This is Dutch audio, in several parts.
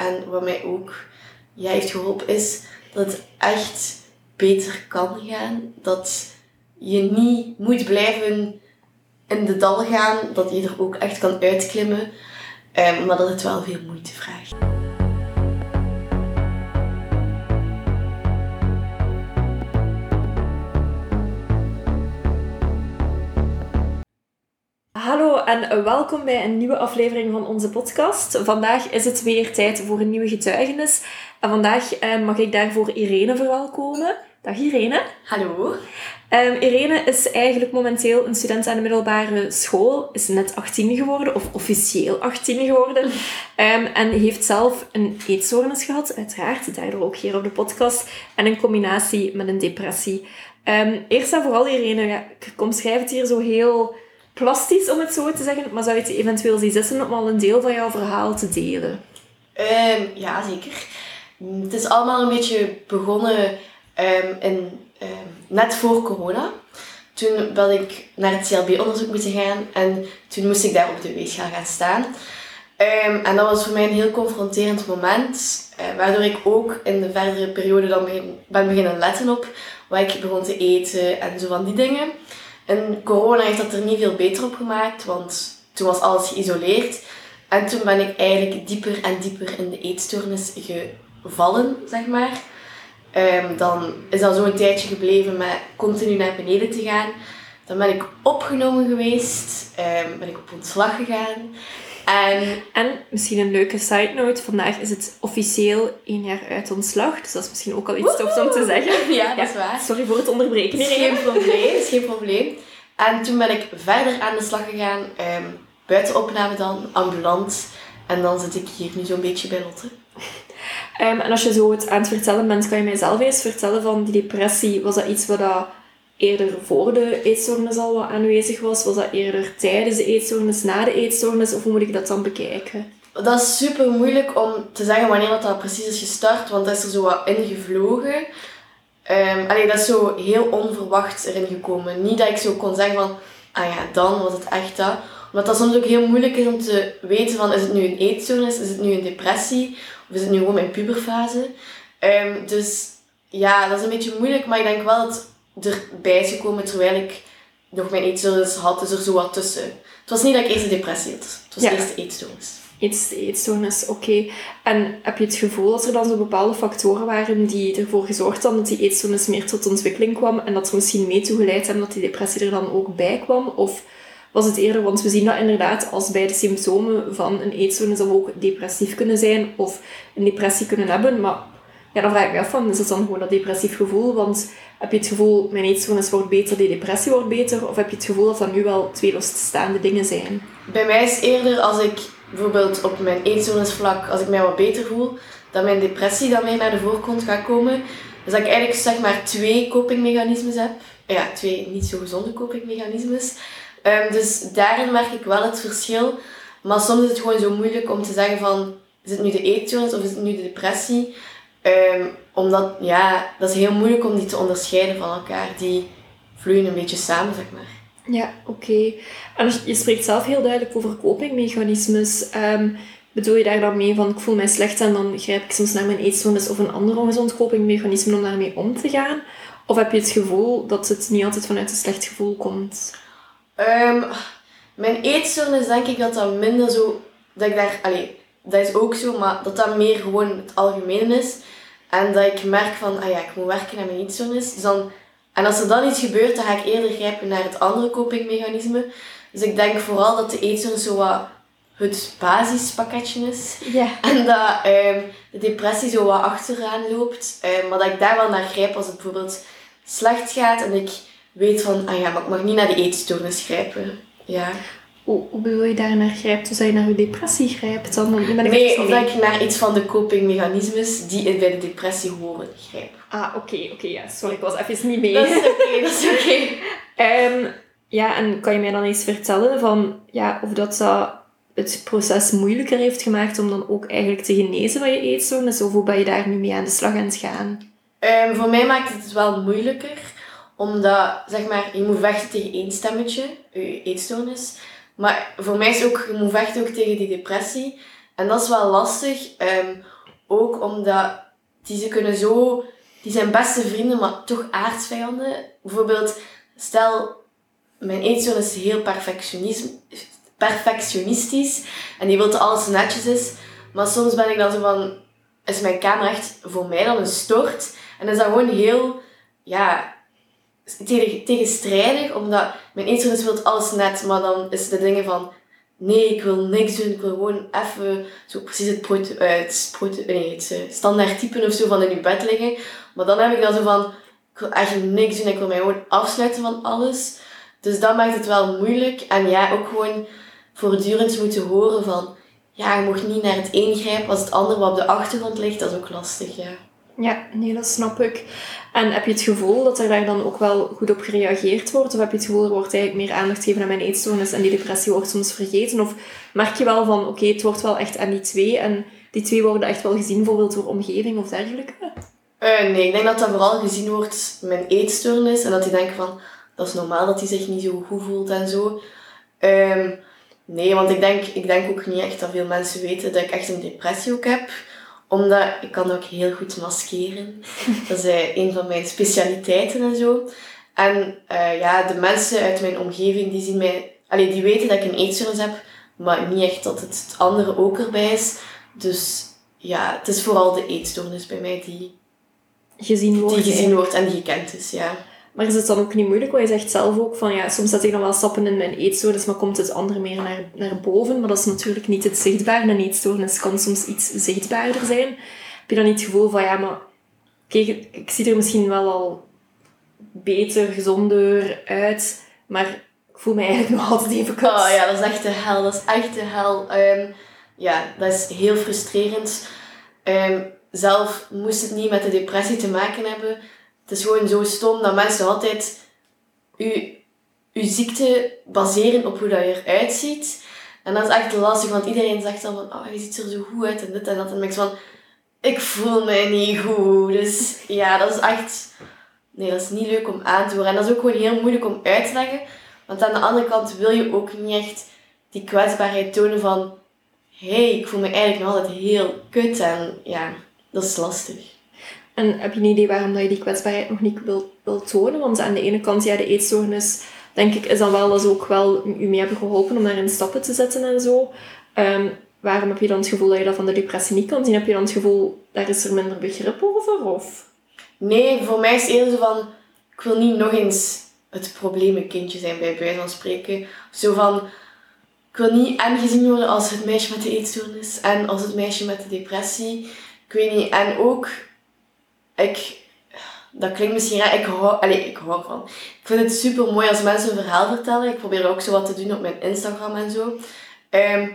En wat mij ook ja, heeft geholpen is dat het echt beter kan gaan. Dat je niet moet blijven in de dal gaan, dat je er ook echt kan uitklimmen. Um, maar dat het wel veel moeite vraagt. En welkom bij een nieuwe aflevering van onze podcast. Vandaag is het weer tijd voor een nieuwe getuigenis. En vandaag eh, mag ik daarvoor Irene verwelkomen. Dag Irene. Hallo. Um, Irene is eigenlijk momenteel een student aan de middelbare school. Is net 18 geworden, of officieel 18 geworden. Um, en heeft zelf een eetstoornis gehad, uiteraard. Daardoor ook hier op de podcast. En een combinatie met een depressie. Um, eerst en vooral Irene, ja, ik omschrijf het hier zo heel plastisch, om het zo te zeggen. Maar zou je het eventueel zien zitten om al een deel van jouw verhaal te delen? ja, zeker. Het is allemaal een beetje begonnen in Ehm, net voor corona. Toen wilde ik naar het CLB-onderzoek moeten gaan en toen moest ik daar op de weegschaal gaan staan. Ehm, en dat was voor mij een heel confronterend moment, uh, waardoor ik ook in de verdere periode dan ben beginnen letten op wat ik begon te eten en zo van die dingen. En corona heeft dat er niet veel beter op gemaakt, want toen was alles geïsoleerd. En toen ben ik eigenlijk dieper en dieper in de eetstoornis gevallen, zeg maar. Um, dan is dat zo een tijdje gebleven met continu naar beneden te gaan. Dan ben ik opgenomen geweest, um, ben ik op ontslag gegaan. En, en misschien een leuke side note, vandaag is het officieel één jaar uit ontslag. Dus dat is misschien ook al iets tofs om te zeggen. Ja, dat is waar. Sorry voor het onderbreken. is geen probleem, is geen probleem. En toen ben ik verder aan de slag gegaan, um, buiten opname dan, ambulant. En dan zit ik hier nu zo'n beetje bij Lotte. Um, en als je zo het aan het vertellen bent, kan je mij zelf eens vertellen van die depressie. Was dat iets wat dat eerder voor de eetstoornis al wat aanwezig was? Was dat eerder tijdens de eetstoornis, na de eetstoornis? Of hoe moet ik dat dan bekijken? Dat is super moeilijk om te zeggen wanneer dat, dat precies is gestart, want dat is er zo wat ingevlogen. Um, dat is zo heel onverwacht erin gekomen. Niet dat ik zo kon zeggen van, ah ja, dan was het echt dat. Omdat dat soms ook heel moeilijk is om te weten van, is het nu een eetstoornis, is het nu een depressie? we zitten nu gewoon in puberfase. Um, dus ja, dat is een beetje moeilijk, maar ik denk wel dat erbij is gekomen terwijl ik nog mijn eetstoornis had, dus er zo wat tussen. Het was niet dat ik eerst een depressie had, het was ja. eerst de eetstoornis. Iets, eetstoornis, oké. En heb je het gevoel dat er dan zo bepaalde factoren waren die ervoor gezorgd hadden dat die eetstoornis meer tot ontwikkeling kwam en dat er misschien mee toegeleid hebben dat die depressie er dan ook bij kwam? Of was het eerder, want we zien dat inderdaad als bij de symptomen van een eetstoornis dat we ook depressief kunnen zijn of een depressie kunnen hebben. Maar ja, dan vraag ik me af van, is het dan gewoon dat depressief gevoel? Want heb je het gevoel, mijn eetstoornis wordt beter, die depressie wordt beter? Of heb je het gevoel dat dat nu wel twee losstaande dingen zijn? Bij mij is eerder als ik bijvoorbeeld op mijn eetstoornisvlak, als ik mij wat beter voel, dat mijn depressie dan weer naar de voorgrond gaat komen. Dus dat ik eigenlijk zeg maar twee copingmechanismes heb. Ja, twee niet zo gezonde copingmechanismes. Um, dus daarin merk ik wel het verschil. Maar soms is het gewoon zo moeilijk om te zeggen van, is het nu de eetstoornis of is het nu de depressie? Um, omdat, ja, dat is heel moeilijk om die te onderscheiden van elkaar. Die vloeien een beetje samen, zeg maar. Ja, oké. En je spreekt zelf heel duidelijk over copingmechanismes. Um, bedoel je daar dan mee van, ik voel mij slecht en dan grijp ik soms naar mijn eetstoornis of een ander ongezond copingmechanisme om daarmee om te gaan? Of heb je het gevoel dat het niet altijd vanuit een slecht gevoel komt? Um, mijn eetstoornis denk ik dat dat minder zo... Dat ik daar... Allee, dat is ook zo, maar dat dat meer gewoon het algemene is. En dat ik merk van, ah ja, ik moet werken aan mijn eetstoornis. Dus dan, en als er dan iets gebeurt, dan ga ik eerder grijpen naar het andere copingmechanisme. Dus ik denk vooral dat de eetstoornis zo wat het basispakketje is. Ja. En dat um, de depressie zo wat achteraan loopt. Um, maar dat ik daar wel naar grijp als het bijvoorbeeld slecht gaat en ik weet van, ah ja, maar ik mag niet naar de eetstoornis grijpen. Ja. Hoe, hoe bedoel je daar naar grijpt? Dus dat je naar je depressie grijpt? Dan, dan ben ik nee, of dat ik naar iets van de copingmechanismes die bij de depressie horen grijp. Ah, oké, oké, ja. Sorry, ik was even niet mee. Dat is oké, dat is oké. Ehm, ja, en kan je mij dan eens vertellen van, ja, of dat, dat het proces moeilijker heeft gemaakt om dan ook eigenlijk te genezen van je eetstoornis? Of hoe ben je daar nu mee aan de slag aan het gaan? Um, voor mij maakt het het wel moeilijker omdat, zeg maar, je moet vechten tegen één stemmetje, je eetstoornis. Maar voor mij is ook, je moet vechten ook tegen die depressie. En dat is wel lastig. ehm, ook omdat die ze kunnen zo... Die zijn beste vrienden, maar toch aardsvijanden. Bijvoorbeeld, stel... Mijn eetstoornis is heel perfectionistisch. En die wil dat alles netjes is. Maar soms ben ik dan zo van... Is mijn kamer echt voor mij dan een stort? En is dat gewoon heel... Ja... Tegen, tegenstrijdig, omdat mijn eetstoornis wil alles net, maar dan is de dingen van nee, ik wil niks doen, ik wil gewoon even zo precies het, prote- eh, het, prote- nee, het eh, standaard typen of zo van in je bed liggen. Maar dan heb ik dan zo van, ik wil echt niks doen, ik wil mij gewoon afsluiten van alles. Dus dat maakt het wel moeilijk. En ja, ook gewoon voortdurend moeten horen van, ja, je mag niet naar het een grijpen als het andere wat op de achtergrond ligt. Dat is ook lastig, ja. Ja, nee, dat snap ik. En heb je het gevoel dat er daar dan ook wel goed op gereageerd wordt? Of heb je het gevoel, er wordt eigenlijk meer aandacht gegeven aan mijn eetstoornis en die depressie wordt soms vergeten? Of merk je wel van, oké, het wordt wel echt aan die twee en die twee worden echt wel gezien, bijvoorbeeld door omgeving of dergelijke? Eh, nee, ik denk dat dat vooral gezien wordt, mijn eetstoornis. En dat die denken van, dat is normaal dat hij zich niet zo goed voelt en zo. Ehm, nee, want ik denk, ik denk ook niet echt dat veel mensen weten dat ik echt een depressie ook heb. Omdat ik kan ook heel goed maskeren. Dat is eh, een van mijn specialiteiten en zo. En eh, ja, de mensen uit mijn omgeving die zien mij... Allee, die weten dat ik een eetstoornis heb. Maar niet echt dat het, het andere ook erbij is. Dus ja, het is vooral de eetstoornis bij mij die, Gezien wordt. die gezien wordt en die gekend is, ja. Maar is het dan ook niet moeilijk? Want je zegt zelf ook van, ja, soms zet ik dan wel stappen in mijn eetstoornis, maar komt het andere meer naar, naar boven. Maar dat is natuurlijk niet het zichtbare. Een eetstoornis kan soms iets zichtbaarder zijn. Heb je dan niet het gevoel van, ja, maar kijk, ik zie er misschien wel al beter, gezonder uit, maar ik voel me eigenlijk nog altijd even kut. Oh ja, dat is echt de hel. Dat is echt de hel. Ehm, ja, dat is heel frustrerend. Ehm, zelf moest het niet met de depressie te maken hebben. Het is gewoon zo stom dat mensen altijd je, ziekte baseren op hoe dat je eruit ziet. En dat is echt lastig, want iedereen zegt dan van, oh, je ziet er zo goed uit en dit en dat. En ik van, ik voel me niet goed. Dus ja, dat is echt... Nee, dat is niet leuk om aan te horen. En dat is ook gewoon heel moeilijk om uit te leggen. Want aan de andere kant wil je ook niet echt die kwetsbaarheid tonen van... Hé, hey, ik voel me eigenlijk nog altijd heel kut. En ja, dat is lastig. En heb je een idee waarom je die kwetsbaarheid nog niet wilt wil tonen? Want aan de ene kant, ja, de eetstoornis, denk ik, is dan wel dat ze ook wel u mee hebben geholpen om daarin stappen te zetten en zo. Ehm, waarom heb je dan het gevoel dat je dat van de depressie niet kan zien? Heb je dan het gevoel, daar is er minder begrip over? Of? Nee, voor mij is het eerder zo van... Ik wil niet nog eens het probleemkindje zijn, bij wijze van spreken. Zo van... Ik wil niet en gezien worden als het meisje met de eetstoornis en als het meisje met de depressie. Ik weet niet. En ook... Ik... Dat klinkt misschien raar. Ik hou... Allee, ik hou van. Ik vind het super mooi als mensen een verhaal vertellen. Ik probeer ook zo wat te doen op mijn Instagram en zo. Ehm,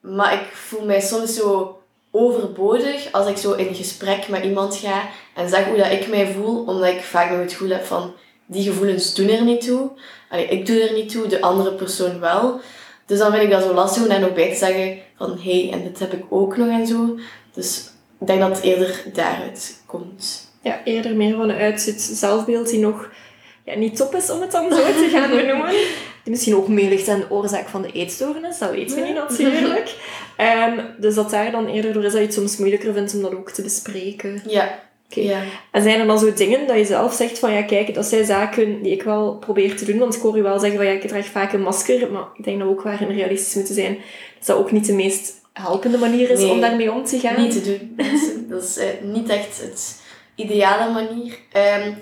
maar ik voel mij soms zo overbodig als ik zo in gesprek met iemand ga en zeg hoe dat ik mij voel, omdat ik vaak nog het gevoel heb van die gevoelens doen er niet toe. Allee, ik doe er niet toe, de andere persoon wel. Dus dan vind ik dat zo lastig om daar nog bij te zeggen van hé, hey, en dit heb ik ook nog en zo. Dus ik denk dat het eerder daaruit komt. Ja, eerder meer vanuit het zelfbeeld die nog ja, niet top is, om het dan zo te gaan benoemen. Die misschien ook mee ligt aan de oorzaak van de eetstoornis, dat weten we niet natuurlijk. Ehm, dus dat daar dan eerder door is dat je het soms moeilijker vindt om dat ook te bespreken. Ja. Ja. En zijn er dan zo dingen dat je zelf zegt van ja, kijk, dat zijn zaken die ik wel probeer te doen. Want ik hoor je wel zeggen van ja, ik draag vaak een masker. Maar ik denk dat we ook waarin realistisch moeten zijn. Dat dat ook niet de meest helpende manier is Nee, om daarmee om te gaan. Niet te doen. Dat is, dat is eh, niet echt het ideale manier. Ehm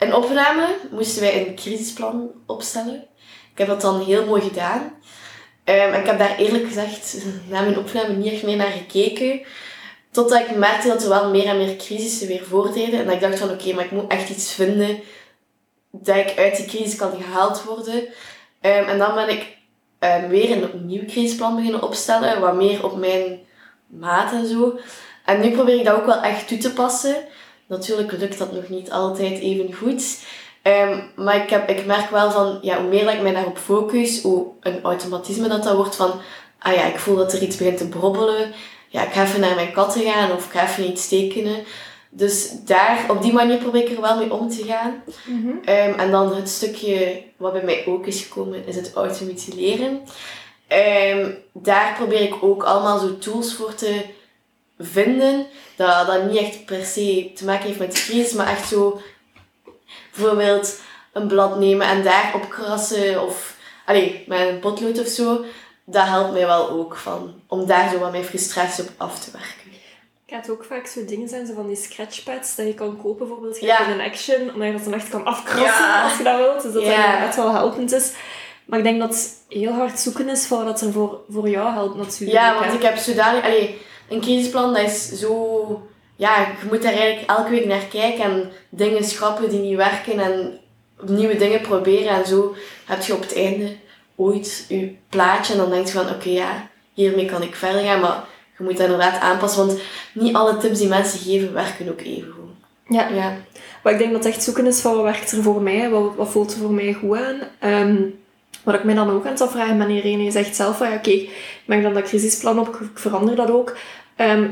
in opname moesten wij een crisisplan opstellen. Ik heb dat dan heel mooi gedaan. Ehm, en ik heb daar eerlijk gezegd na mijn opname niet echt meer naar gekeken. Totdat ik merkte dat er wel meer en meer crisissen weer voortreden. En dat ik dacht van oké, maar ik moet echt iets vinden dat ik uit die crisis kan gehaald worden. Ehm, en dan ben ik ehm, weer een nieuw crisisplan beginnen opstellen. Wat meer op mijn maat en zo. En nu probeer ik dat ook wel echt toe te passen. Natuurlijk lukt dat nog niet altijd even goed. Ehm, maar ik, heb, ik merk wel van, ja, hoe meer ik mij daarop focus, hoe een automatisme dat dat wordt van, ah ja, ik voel dat er iets begint te brobbelen. Ja, ik ga even naar mijn katten gaan of ik ga even iets tekenen. Dus daar, op die manier probeer ik er wel mee om te gaan. Mhm. Ehm, en dan het stukje wat bij mij ook is gekomen, is het automutileren. ehm, daar probeer ik ook allemaal zo tools voor te vinden. Dat, dat niet echt per se te maken heeft met de crisis, maar echt zo bijvoorbeeld een blad nemen en daar op krassen of allee, met een potlood of zo. Dat helpt mij wel ook van, om daar zo wat mijn frustratie op af te werken. Ik had ook vaak zo dingen zijn, zo van die scratchpads dat je kan kopen, bijvoorbeeld Ja. in een action, omdat je dat dan echt kan afkrassen Ja. als je dat wilt. Dus dat Ja. dat wel helpend is. Maar ik denk dat het heel hard zoeken is voor wat er voor, voor jou helpt natuurlijk. Ja, hè. want ik heb zodanig... Allee, een crisisplan, dat is zo... Ja, je moet daar eigenlijk elke week naar kijken en dingen schrappen die niet werken en nieuwe dingen proberen. En zo heb je op het einde ooit je plaatje en dan denk je van, oké, ja, hiermee kan ik verder gaan. Maar je moet dat inderdaad aanpassen, want niet alle tips die mensen geven werken ook even goed. Ja. Ja. Maar ik denk dat het echt zoeken is van wat werkt er voor mij, wat, wat voelt er voor mij goed aan. Ehm, wat ik mij dan ook aan het afvragen ben, Irene, je zegt zelf van ja, oké, ik maak dan dat crisisplan op, ik verander dat ook. Ehm,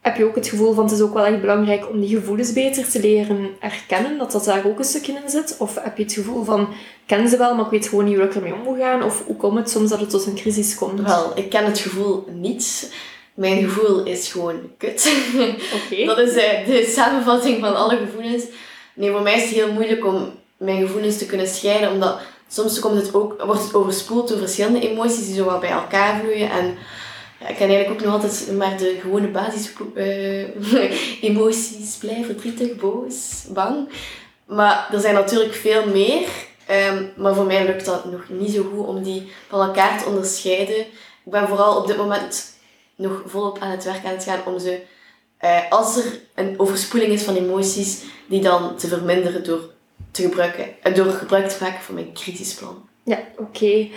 heb je ook het gevoel van het is ook wel echt belangrijk om die gevoelens beter te leren herkennen, dat dat daar ook een stukje in zit? Of heb je het gevoel van, ik ken ze wel, maar ik weet gewoon niet hoe ik ermee om moet gaan? Of hoe komt het soms dat het tot een crisis komt? Wel, ik ken het gevoel niet. Mijn gevoel is gewoon kut. Dat is eh, de samenvatting van alle gevoelens. Nee, voor mij is het heel moeilijk om mijn gevoelens te kunnen scheiden, omdat soms komt het ook, wordt het overspoeld door verschillende emoties die zo wat bij elkaar vloeien. En ja, ik kan eigenlijk ook nog altijd maar de gewone basis eh, emoties, blij, verdrietig, boos, bang. Maar er zijn natuurlijk veel meer. Ehm, maar voor mij lukt dat nog niet zo goed om die van elkaar te onderscheiden. Ik ben vooral op dit moment nog volop aan het werk aan het gaan om ze eh, als er een overspoeling is van emoties, die dan te verminderen door, te gebruiken, eh, door gebruik te maken van mijn crisisplan. Ja, oké.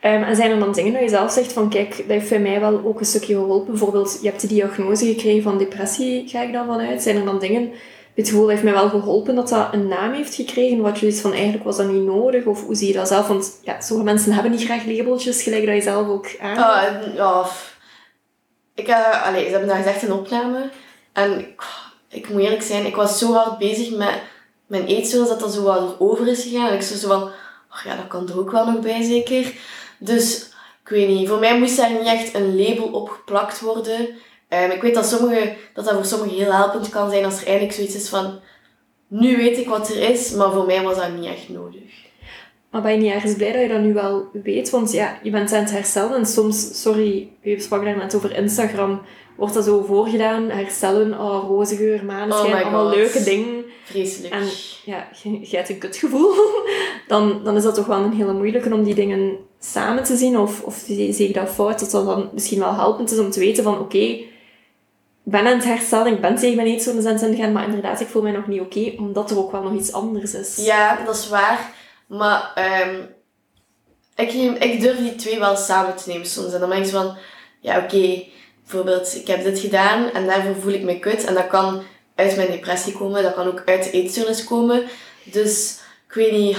Ehm, en zijn er dan dingen dat je zelf zegt van, kijk, dat heeft bij mij wel ook een stukje geholpen. Bijvoorbeeld, je hebt de diagnose gekregen van depressie, ga ik dan vanuit. Zijn er dan dingen, het gevoel heeft mij wel geholpen dat dat een naam heeft gekregen, wat je zoiets van, eigenlijk was dat niet nodig? Of hoe zie je dat zelf? Want ja, sommige mensen hebben niet graag labeltjes, gelijk dat je zelf ook aan. Ah, ik, uh, allee, ze hebben daar gezegd een opname. En ik, ik moet eerlijk zijn, ik was zo hard bezig met mijn eetstoornis dat dat zo wat over is gegaan. En ik zo van, ach ja, dat kan er ook wel nog bij zeker. Dus, ik weet niet, voor mij moest daar niet echt een label op geplakt worden. Ehm, ik weet dat, sommige, dat dat voor sommigen heel helpend kan zijn als er eindelijk zoiets is van, nu weet ik wat er is, maar voor mij was dat niet echt nodig. Maar ben je niet ergens blij dat je dat nu wel weet? Want ja, je bent aan het herstellen en soms, sorry, je sprak daar net over Instagram, wordt dat zo voorgedaan, herstellen, oh, roze geur, maneschijn, Oh allemaal leuke dingen. Vreselijk. En ja, je, je hebt een kutgevoel. Dan, dan is dat toch wel een hele moeilijke om die dingen samen te zien. Of, of zie zie ik dat fout, dat dat dan misschien wel helpend is om te weten van oké, ik ben aan het herstellen, ik ben tegen mijn eetstoornis aan het gaan, maar inderdaad, ik voel mij nog niet oké, omdat er ook wel nog iets anders is. Ja, dat is waar. Maar ehm, ik, neem- ik durf die twee wel samen te nemen soms. En dan ben ik van, ja oké, bijvoorbeeld ik heb dit gedaan en daarvoor voel ik me kut. En dat kan uit mijn depressie komen, dat kan ook uit de eetstoornis komen. Dus ik weet niet,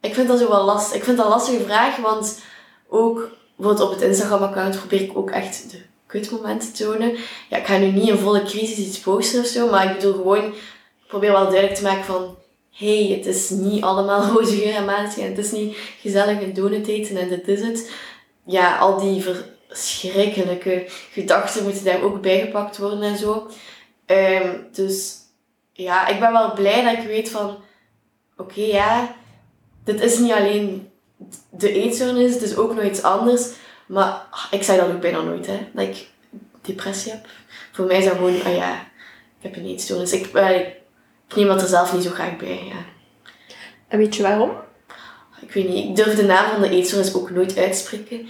ik vind dat zo wel lastig. Ik vind dat een lastige vraag, want ook bijvoorbeeld op het Instagram-account probeer ik ook echt de kutmomenten te tonen. Ja, ik ga nu niet een volle crisis iets posten of zo, maar ik bedoel gewoon, ik probeer wel duidelijk te maken van hey, het is niet allemaal roze en. Het is niet gezellig een donut eten en dit is het. Ja, al die verschrikkelijke gedachten moeten daar ook bijgepakt worden en zo. Ehm, dus ja, ik ben wel blij dat ik weet van... Oké, ja, dit is niet alleen de eetstoornis, het is ook nog iets anders. Maar ah, ik zei dat ook bijna nooit, hè. Dat ik depressie heb. Voor mij is dat gewoon, ah ja, ik heb een eetstoornis. Ik, ik neem dat er zelf niet zo graag bij, ja. En weet je waarom? Ik weet niet, ik durf de naam van de eetstoornis ook nooit uitspreken.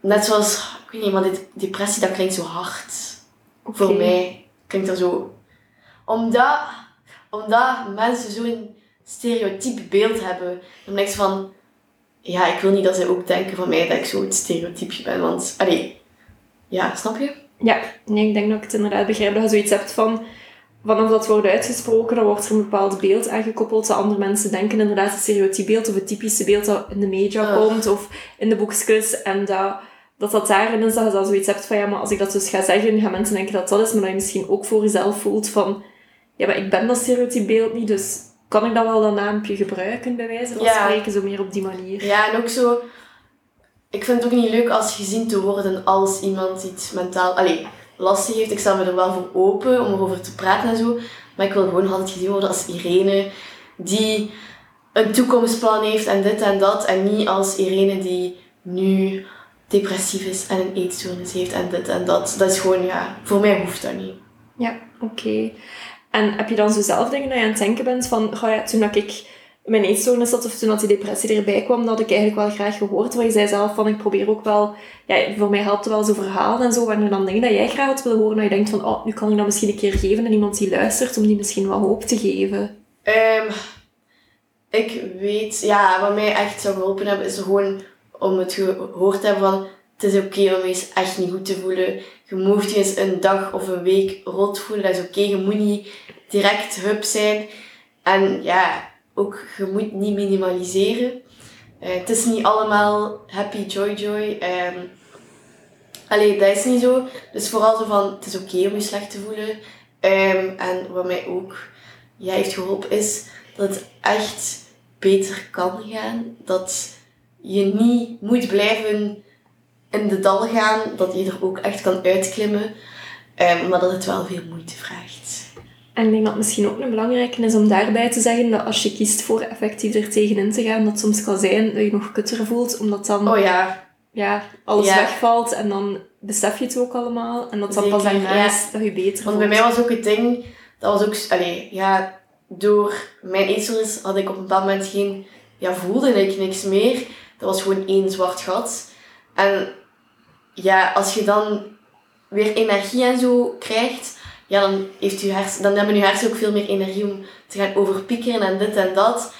Net zoals, ik weet niet, maar dit, depressie, dat klinkt zo hard. Voor mij klinkt dat zo... Omdat, omdat mensen zo'n stereotyp beeld hebben. Dan denk ik van... Ja, ik wil niet dat zij ook denken van mij dat ik zo'n stereotypje ben. Want, allee... Ja, snap je? Ja, nee, ik denk dat ik het inderdaad begrijp dat je zoiets hebt van... Vanaf dat wordt uitgesproken, dan wordt er een bepaald beeld aangekoppeld dat andere mensen denken inderdaad het stereotypebeeld of het typische beeld dat in de media Ugh. komt of in de boekjes en dat, dat dat daarin is dat je dan zoiets hebt van ja, maar als ik dat dus ga zeggen, gaan mensen denken dat dat is, maar dat je misschien ook voor jezelf voelt van ja, maar ik ben dat stereotypebeeld niet, dus kan ik dan wel dat naampje gebruiken bij wijze van Ja. spreken, zo meer op die manier. Ja, en ook zo... ik vind het ook niet leuk als gezien te worden als iemand iets mentaal allee, lastig heeft. Ik sta me er wel voor open om erover te praten en zo. Maar ik wil gewoon altijd gezien worden als Irene die een toekomstplan heeft en dit en dat. En niet als Irene die nu depressief is en een eetstoornis heeft en dit en dat. Dat is gewoon, ja, voor mij hoeft dat niet. Ja, oké. En heb je dan zo zelf dingen dat je aan het denken bent van, oh ja, toen dat ik mijn eetstoornis had of toen dat die depressie erbij kwam, dat ik eigenlijk wel graag gehoord. Maar je zei zelf van, ik probeer ook wel, ja, voor mij helpt het wel zo verhalen en zo. Er dan dingen dat jij graag had willen horen, dat je denkt van, oh, nu kan ik dat misschien een keer geven aan iemand die luistert, om die misschien wat hoop te geven? Ehm, ik weet, ja, wat mij echt zou geholpen hebben, is gewoon om het gehoord te hebben van, het is oké om eens echt niet goed te voelen. Je moet je eens een dag of een week rot voelen, dat is oké. Je moet niet direct hup zijn. En ja, ook, je moet niet minimaliseren. Uh, het is niet allemaal happy, joy, joy. Um, allee, dat is niet zo. Dus vooral zo van, het is oké om je slecht te voelen. Um, en wat mij ook ja, heeft geholpen is dat het echt beter kan gaan. Dat je niet moet blijven in de dal gaan. Dat je er ook echt kan uitklimmen. Um, maar dat het wel veel moeite vraagt. En ik denk dat misschien ook een belangrijke is om daarbij te zeggen dat als je kiest voor effectief er tegenin te gaan, dat soms kan zijn dat je nog kutter voelt, omdat dan oh, ja. Ja, alles wegvalt en dan besef je het ook allemaal. En dat dan pas daarna is dat je beter Want bij mij was ook het ding, dat was ook, allee, ja, door mijn eetstoornis had ik op een bepaald moment geen, ja, voelde ik niks meer. Dat was gewoon één zwart gat. En ja, als je dan weer energie en zo krijgt, ja, dan, heeft je hersen, dan hebben je hersenen ook veel meer energie om te gaan overpiekeren en dit en dat.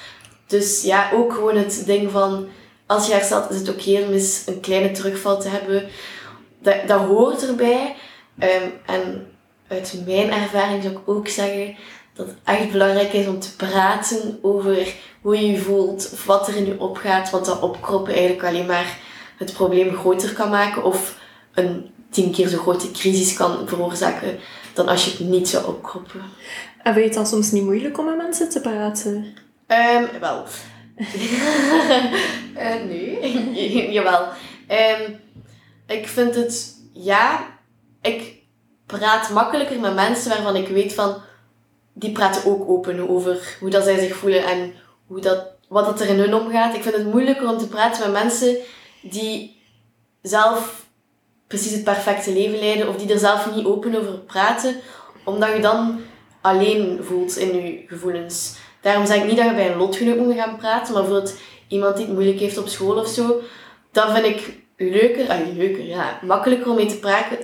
Dus ja, ook gewoon het ding van, als je herstelt, is het oké om eens een kleine terugval te hebben. Dat, dat hoort erbij. Um, en uit mijn ervaring zou ik ook zeggen dat het echt belangrijk is om te praten over hoe je je voelt, of wat er in je opgaat, want dat opkroppen eigenlijk alleen maar het probleem groter kan maken of een tien keer zo grote crisis kan veroorzaken dan als je het niet zou opkroppen. En vind je het dan soms niet moeilijk om met mensen te praten? Um, wel. uh, nee, jawel. Um, ik vind het, ja, ik praat makkelijker met mensen waarvan ik weet van, die praten ook open over hoe dat zij zich voelen en hoe dat, wat dat er in hun omgaat. Ik vind het moeilijker om te praten met mensen die zelf precies het perfecte leven leiden of die er zelf niet open over praten, omdat je dan alleen voelt in je gevoelens. Daarom zeg ik niet dat je bij een lotgenoot moet gaan praten, maar bijvoorbeeld iemand die het moeilijk heeft op school of zo, dat vind ik leuker, ah, leuker, ja, makkelijker om mee te praten,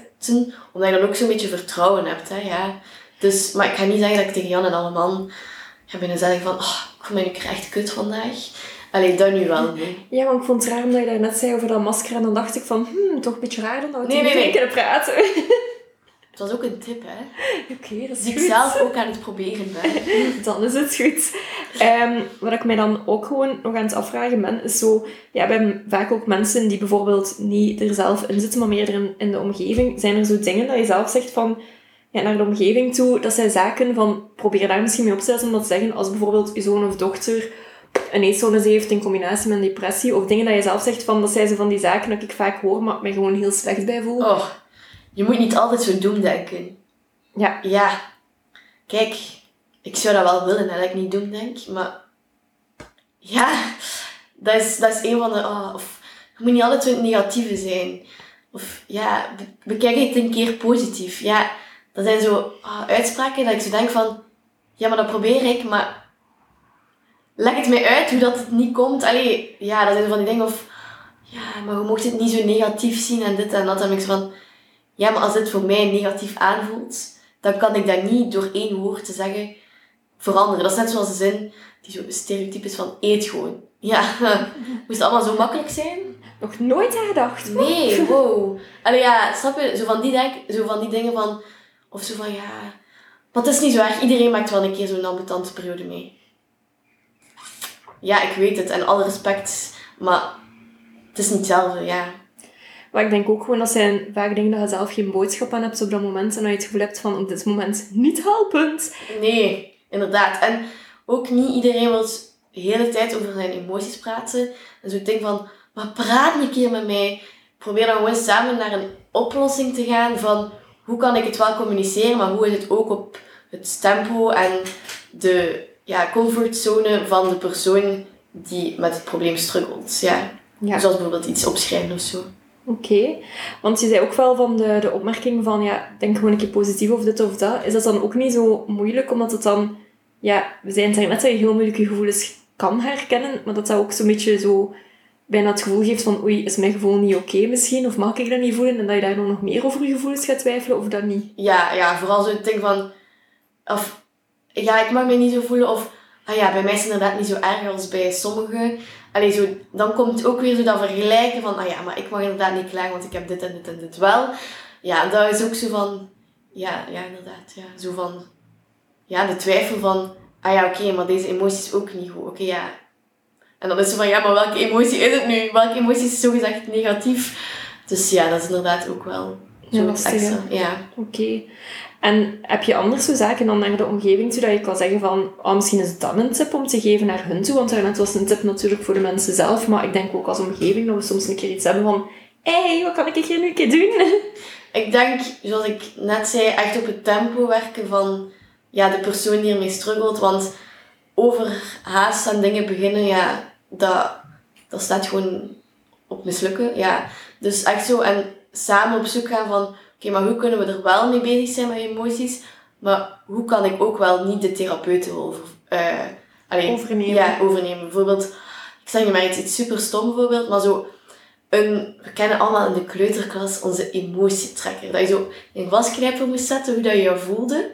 omdat je dan ook zo'n beetje vertrouwen hebt, hè, ja. Dus, maar ik ga niet zeggen dat ik tegen Jan en alle man ga binnen zeggen van, oh, ik me nu echt kut vandaag. Allee, dat nu wel. Ja, want ik vond het raar omdat je daar net zei over dat masker. En dan dacht ik van, hmm, toch een beetje raar dat we nee, nee, nee. kunnen praten. Het was ook een tip, hè. Oké, dat is Die ik zelf ook aan het proberen ben. dan is het goed. Um, wat ik mij dan ook gewoon nog aan het afvragen ben, is zo... Ja, we hebben vaak ook mensen die bijvoorbeeld niet er zelf in zitten, maar meer in, in de omgeving. Zijn er zo dingen dat je zelf zegt van... Ja, naar de omgeving toe, dat zijn zaken van... Probeer daar misschien mee op te zetten, om dat te zeggen. Als bijvoorbeeld je zoon of dochter een eetstoornis heeft in combinatie met een depressie. Of dingen dat je zelf zegt van, dat zijn ze van die zaken dat ik vaak hoor, maar ik me gewoon heel slecht bij voel. Oh, je moet niet altijd zo doemdenken. Ja. Ja. Kijk, ik zou dat wel willen dat ik niet doemdenk, maar... Ja, dat is, dat is een van de... Oh, of, je moet niet altijd zo het negatieve zijn. Of ja, bekijk het een keer positief. Ja, dat zijn zo oh, uitspraken dat ik zo denk van... Ja, maar dat probeer ik, maar leg het mij uit hoe dat het niet komt. Allee, ja, dat zijn van die dingen of... Ja, maar je mocht het niet zo negatief zien en dit en dat. En ik van... Ja, maar als dit voor mij negatief aanvoelt, dan kan ik dat niet door één woord te zeggen veranderen. Dat is net zoals de zin die zo stereotyp is van eet gewoon. Ja, moest het allemaal zo makkelijk zijn? Nog nooit aan gedacht. Nee, wow. Allee, ja, snap je? Zo van die, denk, zo van die dingen van... Of zo van, ja... Maar het is niet zo erg. Iedereen maakt wel een keer zo'n ambetante periode mee. Ja, ik weet het. En alle respect. Maar het is niet hetzelfde, ja. Maar ik denk ook gewoon dat zijn vaak dingen dat je zelf geen boodschap aan hebt op dat moment. En dat je het gevoel hebt van op dit moment niet helpend. Nee, inderdaad. En ook niet iedereen wil de hele tijd over zijn emoties praten. En zo denk van, maar praat een keer met mij. Probeer dan gewoon samen naar een oplossing te gaan van hoe kan ik het wel communiceren, maar hoe is het ook op het tempo en de ja, comfortzone van de persoon die met het probleem struggelt. Ja. Ja. Zoals bijvoorbeeld iets opschrijven of zo. Oké, want je zei ook wel van de, de opmerking van, ja, denk gewoon een keer positief of dit of dat. Is dat dan ook niet zo moeilijk, omdat het dan, ja, we zijn het net dat je heel moeilijk je gevoelens kan herkennen, maar dat dat ook zo'n beetje zo bijna het gevoel geeft van, oei, is mijn gevoel niet oké misschien, of mag ik dat niet voelen, en dat je daar dan nog meer over je gevoelens gaat twijfelen, of dat niet. Ja, ja, vooral zo het ding van... Of, ja, ik mag me niet zo voelen. Of, ah ja, bij mij is het inderdaad niet zo erg als bij sommigen. Allee, zo, dan komt ook weer zo dat vergelijken van... Ah ja, maar ik mag inderdaad niet klagen, want ik heb dit en dit en dit wel. Ja, dat is ook zo van... Ja, ja, inderdaad. Ja, zo van... Ja, de twijfel van... Ah ja, oké, maar deze emotie is ook niet goed. Oké, ja. En dan is het van... Ja, maar welke emotie is het nu? Welke emotie is zogezegd negatief? Dus ja, dat is inderdaad ook wel... Ja, Zo extra. Ja. Oké. En heb je anders zo zaken dan naar de omgeving toe, dat je kan zeggen van, oh, misschien is dat een tip om te geven naar hun toe, want daarnet was een tip natuurlijk voor de mensen zelf, maar ik denk ook als omgeving dat we soms een keer iets hebben van, hey, wat kan ik hier nu een keer doen? Ik denk, zoals ik net zei, echt op het tempo werken van ja, de persoon die ermee struggelt. Want overhaast aan dingen beginnen, ja, dat, dat staat gewoon op mislukken. Ja. Dus echt zo en samen op zoek gaan van, oké, maar hoe kunnen we er wel mee bezig zijn met emoties? Maar hoe kan ik ook wel niet de therapeut over, eh, allee, Overnemen. Ja, overnemen. Bijvoorbeeld, ik zeg je maar iets, iets super stom bijvoorbeeld, maar zo een, we kennen allemaal in de kleuterklas onze emotietrekker. Dat je zo een wasknijper moest zetten, hoe dat je je voelde.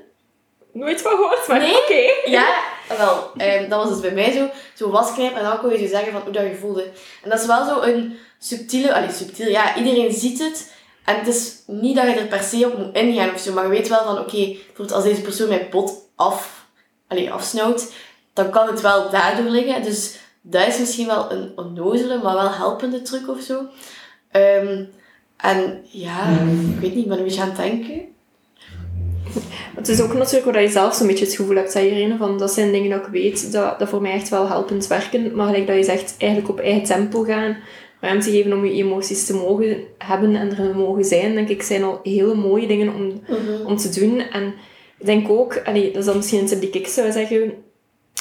Nooit van gehoord, maar Nee? oké. Ja, wel. ehm, dat was dus bij mij zo. Zo wasknijper en dan kon je zo zeggen van hoe dat je voelde. En dat is wel zo een subtiele... Allee, subtiel. Ja, iedereen ziet het. En het is niet dat je er per se op moet ingaan of zo. Maar je weet wel van, oké, bijvoorbeeld als deze persoon mijn pot af, allee, afsnauwt, dan kan het wel daardoor liggen. Dus dat is misschien wel een onnozele, maar wel helpende truc of zo. Ehm, en ja, ik weet niet, ik ben een beetje aan het denken. Het is ook natuurlijk waar je zelf zo'n beetje het gevoel hebt, zei Irene, van dat zijn dingen dat ik weet, dat, dat voor mij echt wel helpend werken. Maar gelijk dat je zegt, eigenlijk op eigen tempo gaan, ruimte geven om je emoties te mogen hebben en er mogen zijn, denk ik, zijn al hele mooie dingen om, om te doen. En ik denk ook, allee, dat is dan misschien een tip die ik zou zeggen,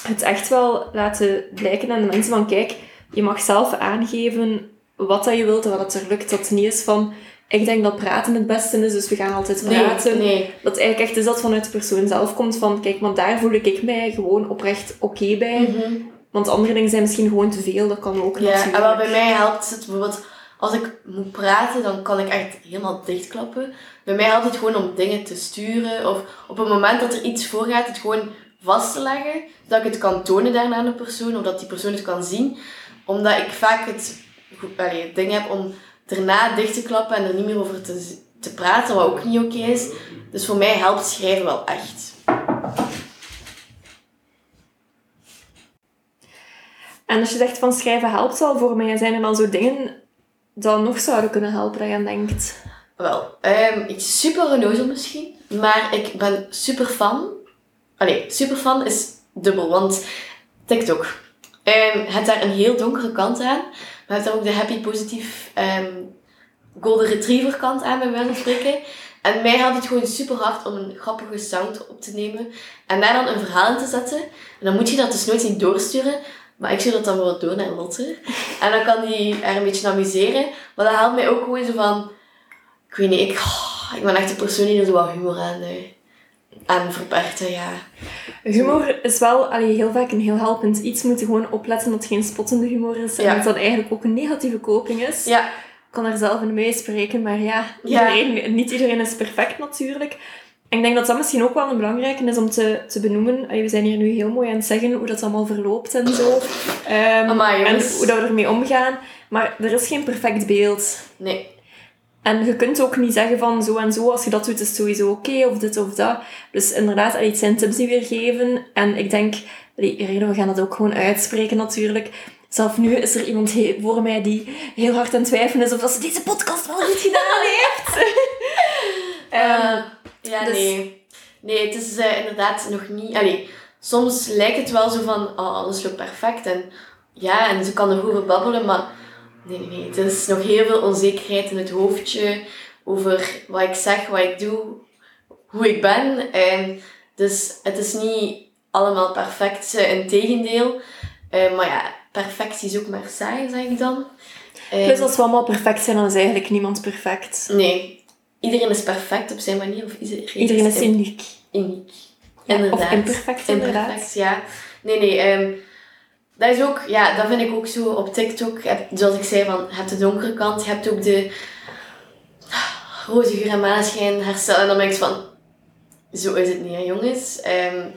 het echt wel laten blijken aan de mensen van, kijk, je mag zelf aangeven wat dat je wilt en wat het er lukt. Dat het niet is van, ik denk dat praten het beste is, dus we gaan altijd praten. Nee, nee. Dat eigenlijk echt is dat vanuit de persoon zelf komt van, kijk, maar daar voel ik mij gewoon oprecht oké bij. Mhm. Want andere dingen zijn misschien gewoon te veel, dat kan ook Ja, natuurlijk. en wel bij mij helpt het bijvoorbeeld, als ik moet praten, dan kan ik echt helemaal dichtklappen. Bij mij helpt het gewoon om dingen te sturen, of op het moment dat er iets voorgaat, het gewoon vast te leggen, zodat ik het kan tonen daarna aan de persoon, of dat die persoon het kan zien. Omdat ik vaak het, allee, het ding heb om daarna dicht te klappen en er niet meer over te, te praten, wat ook niet oké is. Dus voor mij helpt schrijven wel echt. En als je zegt van schrijven helpt wel voor mij, zijn er dan zo dingen dat nog zouden kunnen helpen dat je denkt? Wel, ehm, iets super onnozel misschien, maar ik ben super fan. Allee, super fan is dubbel, want TikTok. ehm het daar een heel donkere kant aan, maar het daar ook de happy, positief, ehm, golden retriever kant aan, bij wijze van spreken. En mij helpt het gewoon super hard om een grappige sound op te nemen en daar dan een verhaal in te zetten. En dan moet je dat dus nooit niet doorsturen, maar ik stuur dat dan wel door naar Lotte. En dan kan die er een beetje amuseren. Maar dat helpt mij ook gewoon zo van... Ik weet niet, ik, oh, ik ben echt de persoon die er zo wat humor aan, eh, aan verbergt. hè, Ja. Humor is wel allee, heel vaak een heel helpend iets. Moet je gewoon opletten dat het geen spottende humor is. En Ja. dat dat eigenlijk ook een negatieve koping is. Ja, Ik kan er zelf in mee spreken, maar ja, Ja. iedereen, niet iedereen is perfect natuurlijk. En ik denk dat dat misschien ook wel een belangrijke is om te, te benoemen. Allee, We zijn hier nu heel mooi aan het zeggen hoe dat allemaal verloopt en zo. Ehm, Amai, en hoe dat we ermee omgaan. Maar er is geen perfect beeld. nee. En je kunt ook niet zeggen van zo en zo, als je dat doet, is het sowieso oké, of dit of dat. Dus inderdaad, allee, het zijn tips die we hier geven. En ik denk, allee, Irene, we gaan dat ook gewoon uitspreken natuurlijk. Zelf nu is er iemand voor mij die heel hard aan het twijfelen is of dat ze deze podcast wel goed gedaan heeft. Eh, ja, dus- nee. Nee, het is eh, inderdaad nog niet... Allee, soms lijkt het wel zo van, oh, alles loopt perfect. En ja, en ze kan erover babbelen, maar nee, nee. Het is nog heel veel onzekerheid in het hoofdje over wat ik zeg, wat ik doe, hoe ik ben. En dus het is niet allemaal perfect, in tegendeel. Uh, maar ja, perfectie is ook maar saai, zeg ik dan. Uh, Plus als we allemaal perfect zijn, dan is eigenlijk niemand perfect. Nee. Iedereen is perfect op zijn manier. Of iedereen, iedereen is uniek. Uniek. inderdaad. Of imperfect, inderdaad. Imperfect, ja. Nee, nee. Um, dat is ook, ja, dat vind ik ook zo op TikTok. Zoals ik zei, van, je hebt de donkere kant, je hebt ook de roze geur en maneschijn herstellen. En dan denk ik van, zo is het niet, hè, jongens. Um,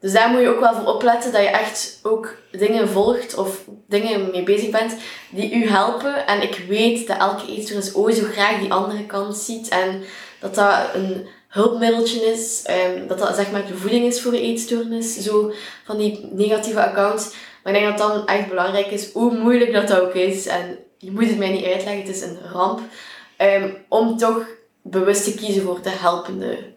dus daar moet je ook wel voor opletten dat je echt ook dingen volgt of dingen mee bezig bent die u helpen. En ik weet dat elke eetstoornis ooit zo graag die andere kant ziet en dat dat een hulpmiddeltje is. Um, dat dat zeg maar de voeding is voor de eetstoornis. Zo van die negatieve accounts. Maar ik denk dat dan echt belangrijk is hoe moeilijk dat ook is. En je moet het mij niet uitleggen, het is een ramp. Um, om toch bewust te kiezen voor de helpende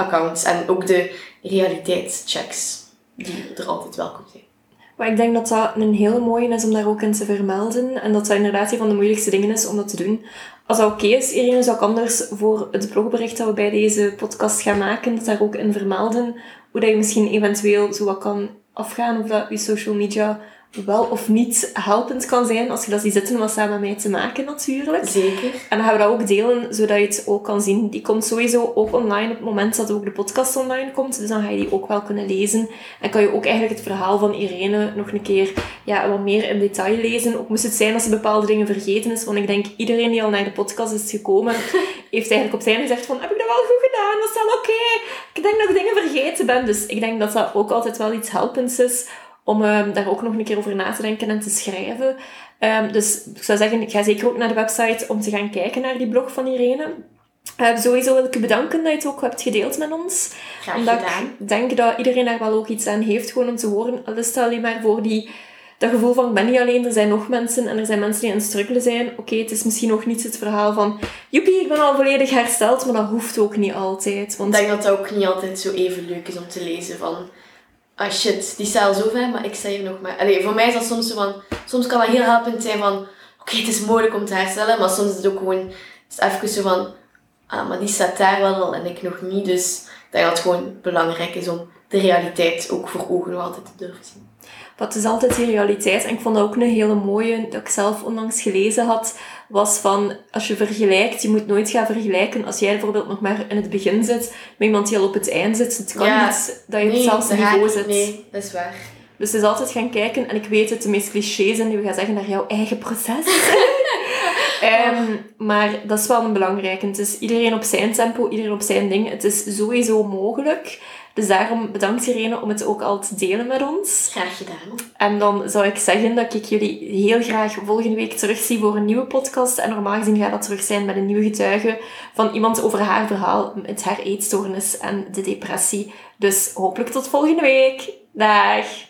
accounts en ook de realiteitschecks die er altijd welkom zijn. Maar ik denk dat dat een hele mooie is om daar ook in te vermelden. En dat dat inderdaad een van de moeilijkste dingen is om dat te doen. Als dat oké is, Irene, zou ik anders voor het blogbericht dat we bij deze podcast gaan maken, dat daar ook in vermelden hoe dat je misschien eventueel zo wat kan afgaan of dat je social media wel of niet helpend kan zijn als je dat ziet zitten wat samen met mij te maken natuurlijk. Zeker. En dan gaan we dat ook delen, zodat je het ook kan zien. Die komt sowieso ook online op het moment dat ook de podcast online komt. Dus dan ga je die ook wel kunnen lezen. En kan je ook eigenlijk het verhaal van Irene nog een keer ja, wat meer in detail lezen. Ook moest het zijn als ze bepaalde dingen vergeten is. Want ik denk, iedereen die al naar de podcast is gekomen, heeft eigenlijk op zijn gezegd van, heb ik dat wel goed gedaan? Was dat oké? Ik denk dat ik dingen vergeten ben. Dus ik denk dat dat ook altijd wel iets helpends is om um, daar ook nog een keer over na te denken en te schrijven. Um, dus ik zou zeggen, ga zeker ook naar de website om te gaan kijken naar die blog van Irene. Uh, sowieso wil ik je bedanken dat je het ook hebt gedeeld met ons. Graag Omdat gedaan. ik denk dat iedereen daar wel ook iets aan heeft, gewoon om te horen. Al is het alleen maar voor die, dat gevoel van, ik ben niet alleen, er zijn nog mensen en er zijn mensen die aan het struggelen zijn. Oké, het is misschien nog niet het verhaal van, joepie, ik ben al volledig hersteld, maar dat hoeft ook niet altijd. Want... Ik denk dat het ook niet altijd zo even leuk is om te lezen van ah shit, die staat al zo ver, maar ik sta hier nog maar... Allee, voor mij is dat soms zo van... Soms kan dat heel helpend zijn van... Oké, het is mogelijk om te herstellen, maar soms is het ook gewoon... is even zo van... Ah, maar die staat daar wel al en ik nog niet. Dus denk dat het gewoon belangrijk is om de realiteit ook voor ogen nog altijd te durven zien. Wat is altijd die realiteit. En ik vond dat ook een hele mooie, dat ik zelf onlangs gelezen had, was van, als je vergelijkt, je moet nooit gaan vergelijken. Als jij bijvoorbeeld nog maar in het begin zit, met iemand die al op het eind zit, het kan niet dat je op hetzelfde niveau zit. Nee, dat is waar. Dus het is altijd gaan kijken, en ik weet het, de meest clichés zijn die we gaan zeggen naar jouw eigen proces. um, maar dat is wel een belangrijke. Het is iedereen op zijn tempo, iedereen op zijn ding. Het is sowieso mogelijk. Dus daarom bedankt Irene om het ook al te delen met ons. Graag gedaan. En dan zou ik zeggen dat ik jullie heel graag volgende week terugzie voor een nieuwe podcast. En normaal gezien gaat dat terug zijn met een nieuwe getuige van iemand over haar verhaal met haar eetstoornis en de depressie. Dus hopelijk tot volgende week. Dag!